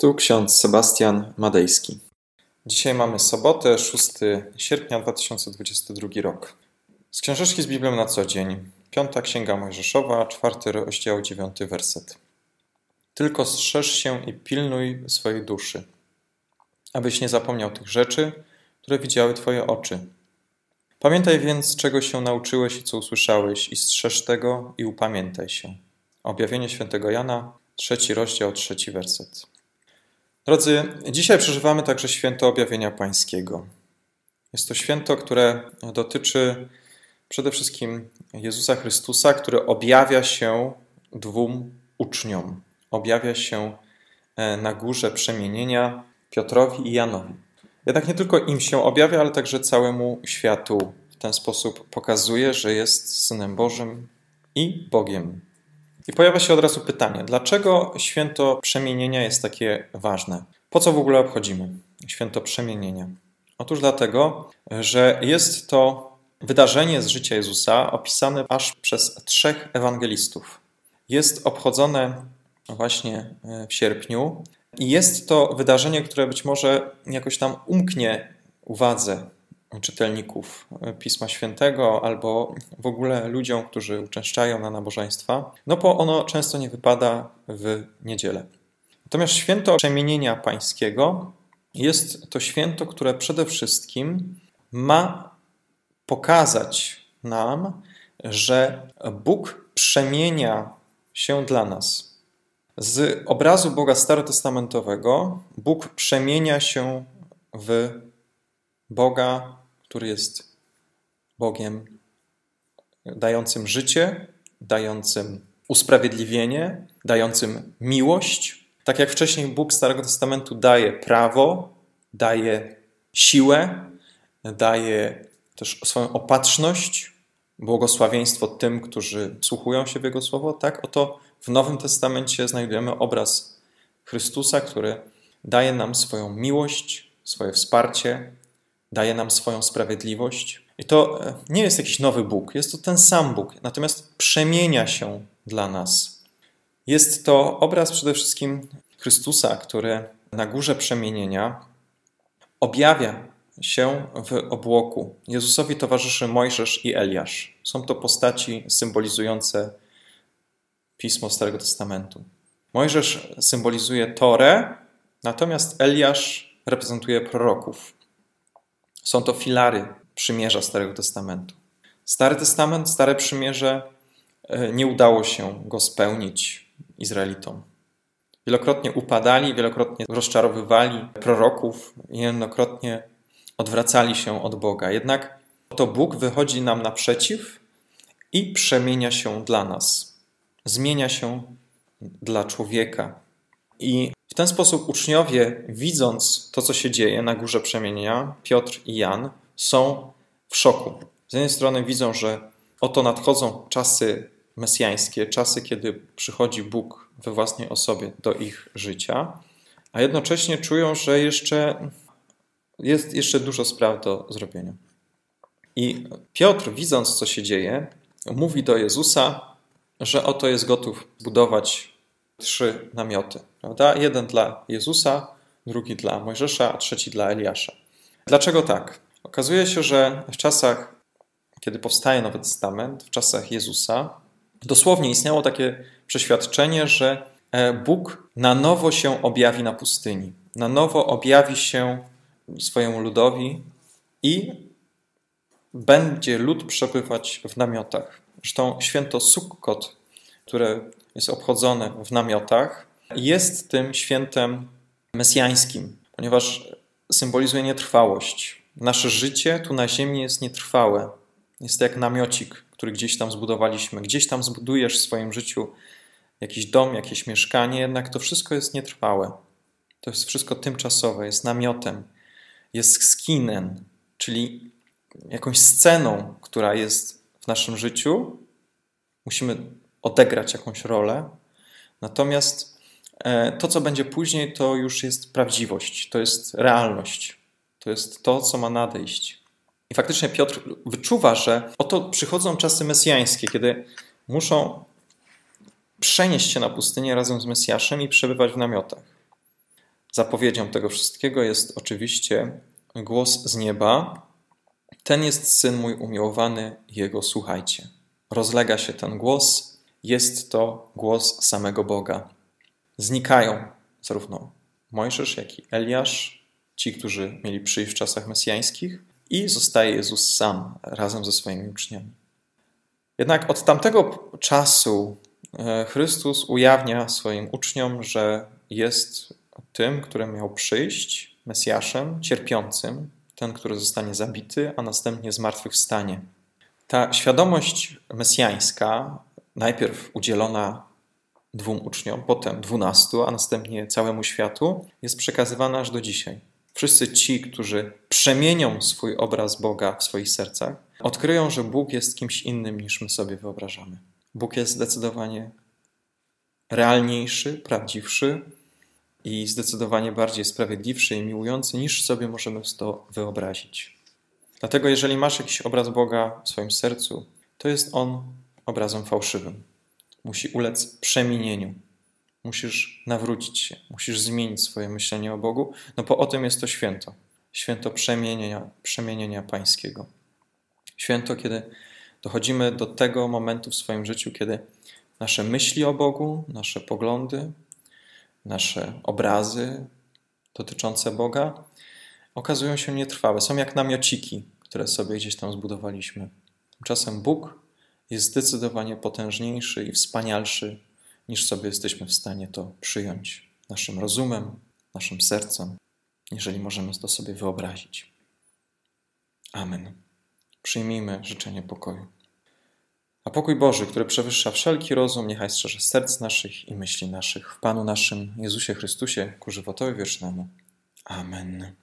Tu ksiądz Sebastian Madejski. Dzisiaj mamy sobotę, 6 sierpnia 2022 rok. Z książeczki z Biblią na co dzień. Piąta Księga Mojżeszowa, czwarty rozdział, dziewiąty werset. Tylko strzeż się i pilnuj swojej duszy, abyś nie zapomniał tych rzeczy, które widziały Twoje oczy. Pamiętaj więc, czego się nauczyłeś i co usłyszałeś, i strzeż tego i upamiętaj się. Objawienie świętego Jana, trzeci rozdział, trzeci werset. Drodzy, dzisiaj przeżywamy także święto objawienia Pańskiego. Jest to święto, które dotyczy przede wszystkim Jezusa Chrystusa, który objawia się dwóm uczniom. Objawia się e, na górze przemienienia Piotrowi i Janowi. Jednak nie tylko im się objawia, ale także całemu światu. W ten sposób pokazuje, że jest Synem Bożym i Bogiem. I pojawia się od razu pytanie, dlaczego święto przemienienia jest takie ważne? Po co w ogóle obchodzimy święto przemienienia? Otóż dlatego, że jest to wydarzenie z życia Jezusa opisane aż przez trzech ewangelistów. Jest obchodzone właśnie e, w sierpniu i jest to wydarzenie, które być może jakoś tam umknie uwadze czytelników Pisma Świętego albo w ogóle ludziom, którzy uczęszczają na nabożeństwa, no bo ono często nie wypada w niedzielę. Natomiast święto przemienienia pańskiego jest to święto, które przede wszystkim ma pokazać nam, że Bóg przemienia się dla nas. Z obrazu Boga Starotestamentowego Bóg przemienia się w Boga, który jest Bogiem dającym życie, dającym usprawiedliwienie, dającym miłość. Tak jak wcześniej Bóg Starego Testamentu daje prawo, daje siłę, daje też swoją opatrzność, błogosławieństwo tym, którzy słuchują się w Jego słowo, tak oto w Nowym Testamencie znajdujemy obraz Chrystusa, który daje nam swoją miłość, swoje wsparcie, daje nam swoją sprawiedliwość. I to e, nie jest jakiś nowy Bóg, jest to ten sam Bóg, natomiast przemienia się dla nas. Jest to obraz przede wszystkim Chrystusa, który na górze przemienienia objawia się w obłoku. Jezusowi towarzyszy Mojżesz i Eliasz. Są to postaci symbolizujące pismo Starego Testamentu. Mojżesz symbolizuje Torę, natomiast Eliasz reprezentuje proroków. Są to filary przymierza Starego Testamentu. Stary Testament, Stare Przymierze e, nie udało się go spełnić Izraelitom. Wielokrotnie upadali, wielokrotnie rozczarowywali proroków, jednokrotnie odwracali się od Boga. Jednak to Bóg wychodzi nam naprzeciw i przemienia się dla nas. Zmienia się dla człowieka. I ten sposób uczniowie, widząc to, co się dzieje na górze przemienia, Piotr i Jan, są w szoku. Z jednej strony widzą, że oto nadchodzą czasy mesjańskie, czasy, kiedy przychodzi Bóg we własnej osobie do ich życia, a jednocześnie czują, że jeszcze jest jeszcze dużo spraw do zrobienia. I Piotr, widząc, co się dzieje, mówi do Jezusa, że oto jest gotów budować trzy namioty. Prawda? Jeden dla Jezusa, drugi dla Mojżesza, a trzeci dla Eliasza. Dlaczego tak? Okazuje się, że w czasach, kiedy powstaje Nowy Testament, w czasach Jezusa, dosłownie istniało takie przeświadczenie, że e, Bóg na nowo się objawi na pustyni. Na nowo objawi się swojemu ludowi i będzie lud przebywać w namiotach. Zresztą święto Sukkot, które jest obchodzone w namiotach, jest tym świętem mesjańskim, ponieważ symbolizuje nietrwałość. Nasze życie tu na ziemi jest nietrwałe. Jest jak namiocik, który gdzieś tam zbudowaliśmy. Gdzieś tam zbudujesz w swoim życiu jakiś dom, jakieś mieszkanie, jednak to wszystko jest nietrwałe. To jest wszystko tymczasowe, jest namiotem, jest skinem, czyli jakąś sceną, która jest w naszym życiu. Musimy odegrać jakąś rolę. Natomiast e, to, co będzie później, to już jest prawdziwość, to jest realność, to jest to, co ma nadejść. I faktycznie Piotr wyczuwa, że oto przychodzą czasy mesjańskie, kiedy muszą przenieść się na pustynię razem z Mesjaszem i przebywać w namiotach. Zapowiedzią tego wszystkiego jest oczywiście głos z nieba. Ten jest syn mój umiłowany, jego słuchajcie. Rozlega się ten głos, jest to głos samego Boga. Znikają zarówno Mojżesz, jak i Eliasz, ci, którzy mieli przyjść w czasach mesjańskich, i zostaje Jezus sam razem ze swoimi uczniami. Jednak od tamtego czasu e, Chrystus ujawnia swoim uczniom, że jest tym, który miał przyjść, Mesjaszem, cierpiącym, ten, który zostanie zabity, a następnie zmartwychwstanie. Ta świadomość mesjańska, najpierw udzielona dwóm uczniom, potem dwunastu, a następnie całemu światu, jest przekazywana aż do dzisiaj. Wszyscy ci, którzy przemienią swój obraz Boga w swoich sercach, odkryją, że Bóg jest kimś innym niż my sobie wyobrażamy. Bóg jest zdecydowanie realniejszy, prawdziwszy i zdecydowanie bardziej sprawiedliwszy i miłujący niż sobie możemy to wyobrazić. Dlatego, jeżeli masz jakiś obraz Boga w swoim sercu, to jest on obrazem fałszywym. Musi ulec przemienieniu. Musisz nawrócić się, musisz zmienić swoje myślenie o Bogu, no bo o tym jest to święto. Święto przemienienia, przemienienia pańskiego. Święto, kiedy dochodzimy do tego momentu w swoim życiu, kiedy nasze myśli o Bogu, nasze poglądy, nasze obrazy dotyczące Boga okazują się nietrwałe. Są jak namiociki, które sobie gdzieś tam zbudowaliśmy. Tymczasem Bóg jest zdecydowanie potężniejszy i wspanialszy, niż sobie jesteśmy w stanie to przyjąć naszym rozumem, naszym sercem, jeżeli możemy to sobie wyobrazić. Amen. Przyjmijmy życzenie pokoju. A pokój Boży, który przewyższa wszelki rozum, niechaj strzeże serc naszych i myśli naszych w Panu naszym Jezusie Chrystusie ku żywotowi wiecznemu. Amen.